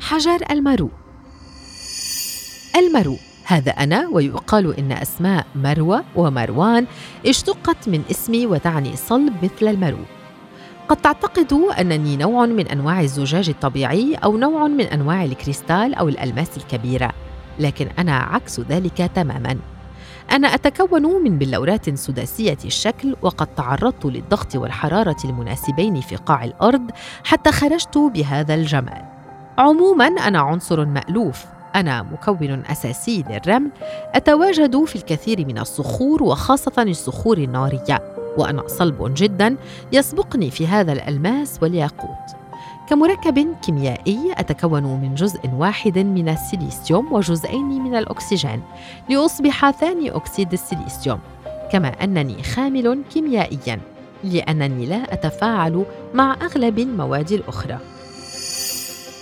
حجر المرو. المرو هذا أنا ويقال إن أسماء مروة ومروان اشتقت من اسمي وتعني صلب مثل المرو. قد تعتقد أنني نوع من أنواع الزجاج الطبيعي أو نوع من أنواع الكريستال أو الألماس الكبيرة لكن أنا عكس ذلك تماماً. أنا أتكون من بلورات سداسية الشكل وقد تعرضت للضغط والحرارة المناسبين في قاع الأرض حتى خرجت بهذا الجمال. عموماً أنا عنصر مألوف، أنا مكون أساسي للرمل، أتواجد في الكثير من الصخور وخاصة الصخور النارية، وأنا صلب جداً يسبقني في هذا الألماس والياقوت. كمركب كيميائي أتكون من جزء واحد من السيليسيوم وجزئين من الأكسجين لأصبح ثاني أكسيد السيليسيوم كما أنني خامل كيميائيا لأنني لا أتفاعل مع أغلب المواد الأخرى.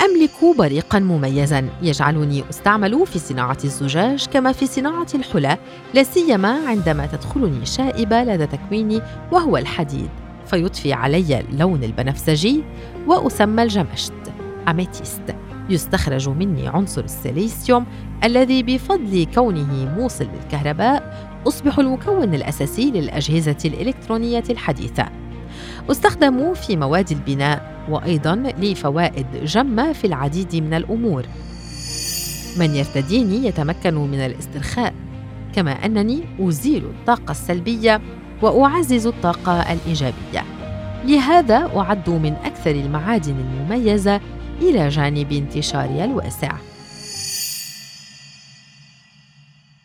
أملك بريقا مميزا. يجعلني أستعمل في صناعة الزجاج كما في صناعة الحلى لا سيما عندما تدخلني شائبة لدى تكويني وهو الحديد. فيضفي علي اللون البنفسجي وأسمى الجمشت améthyste يستخرج مني عنصر السيليسيوم الذي بفضل كونه موصل للكهرباء أصبح المكون الأساسي للأجهزة الإلكترونية الحديثة. أستخدم في مواد البناء وأيضا لفوائد جمة في العديد من الأمور. من يرتديني يتمكن من الاسترخاء كما أنني أزيل الطاقة السلبية وأعزز الطاقة الإيجابية. لهذا اعد من أكثر المعادن المميزة إلى جانب انتشارها الواسع.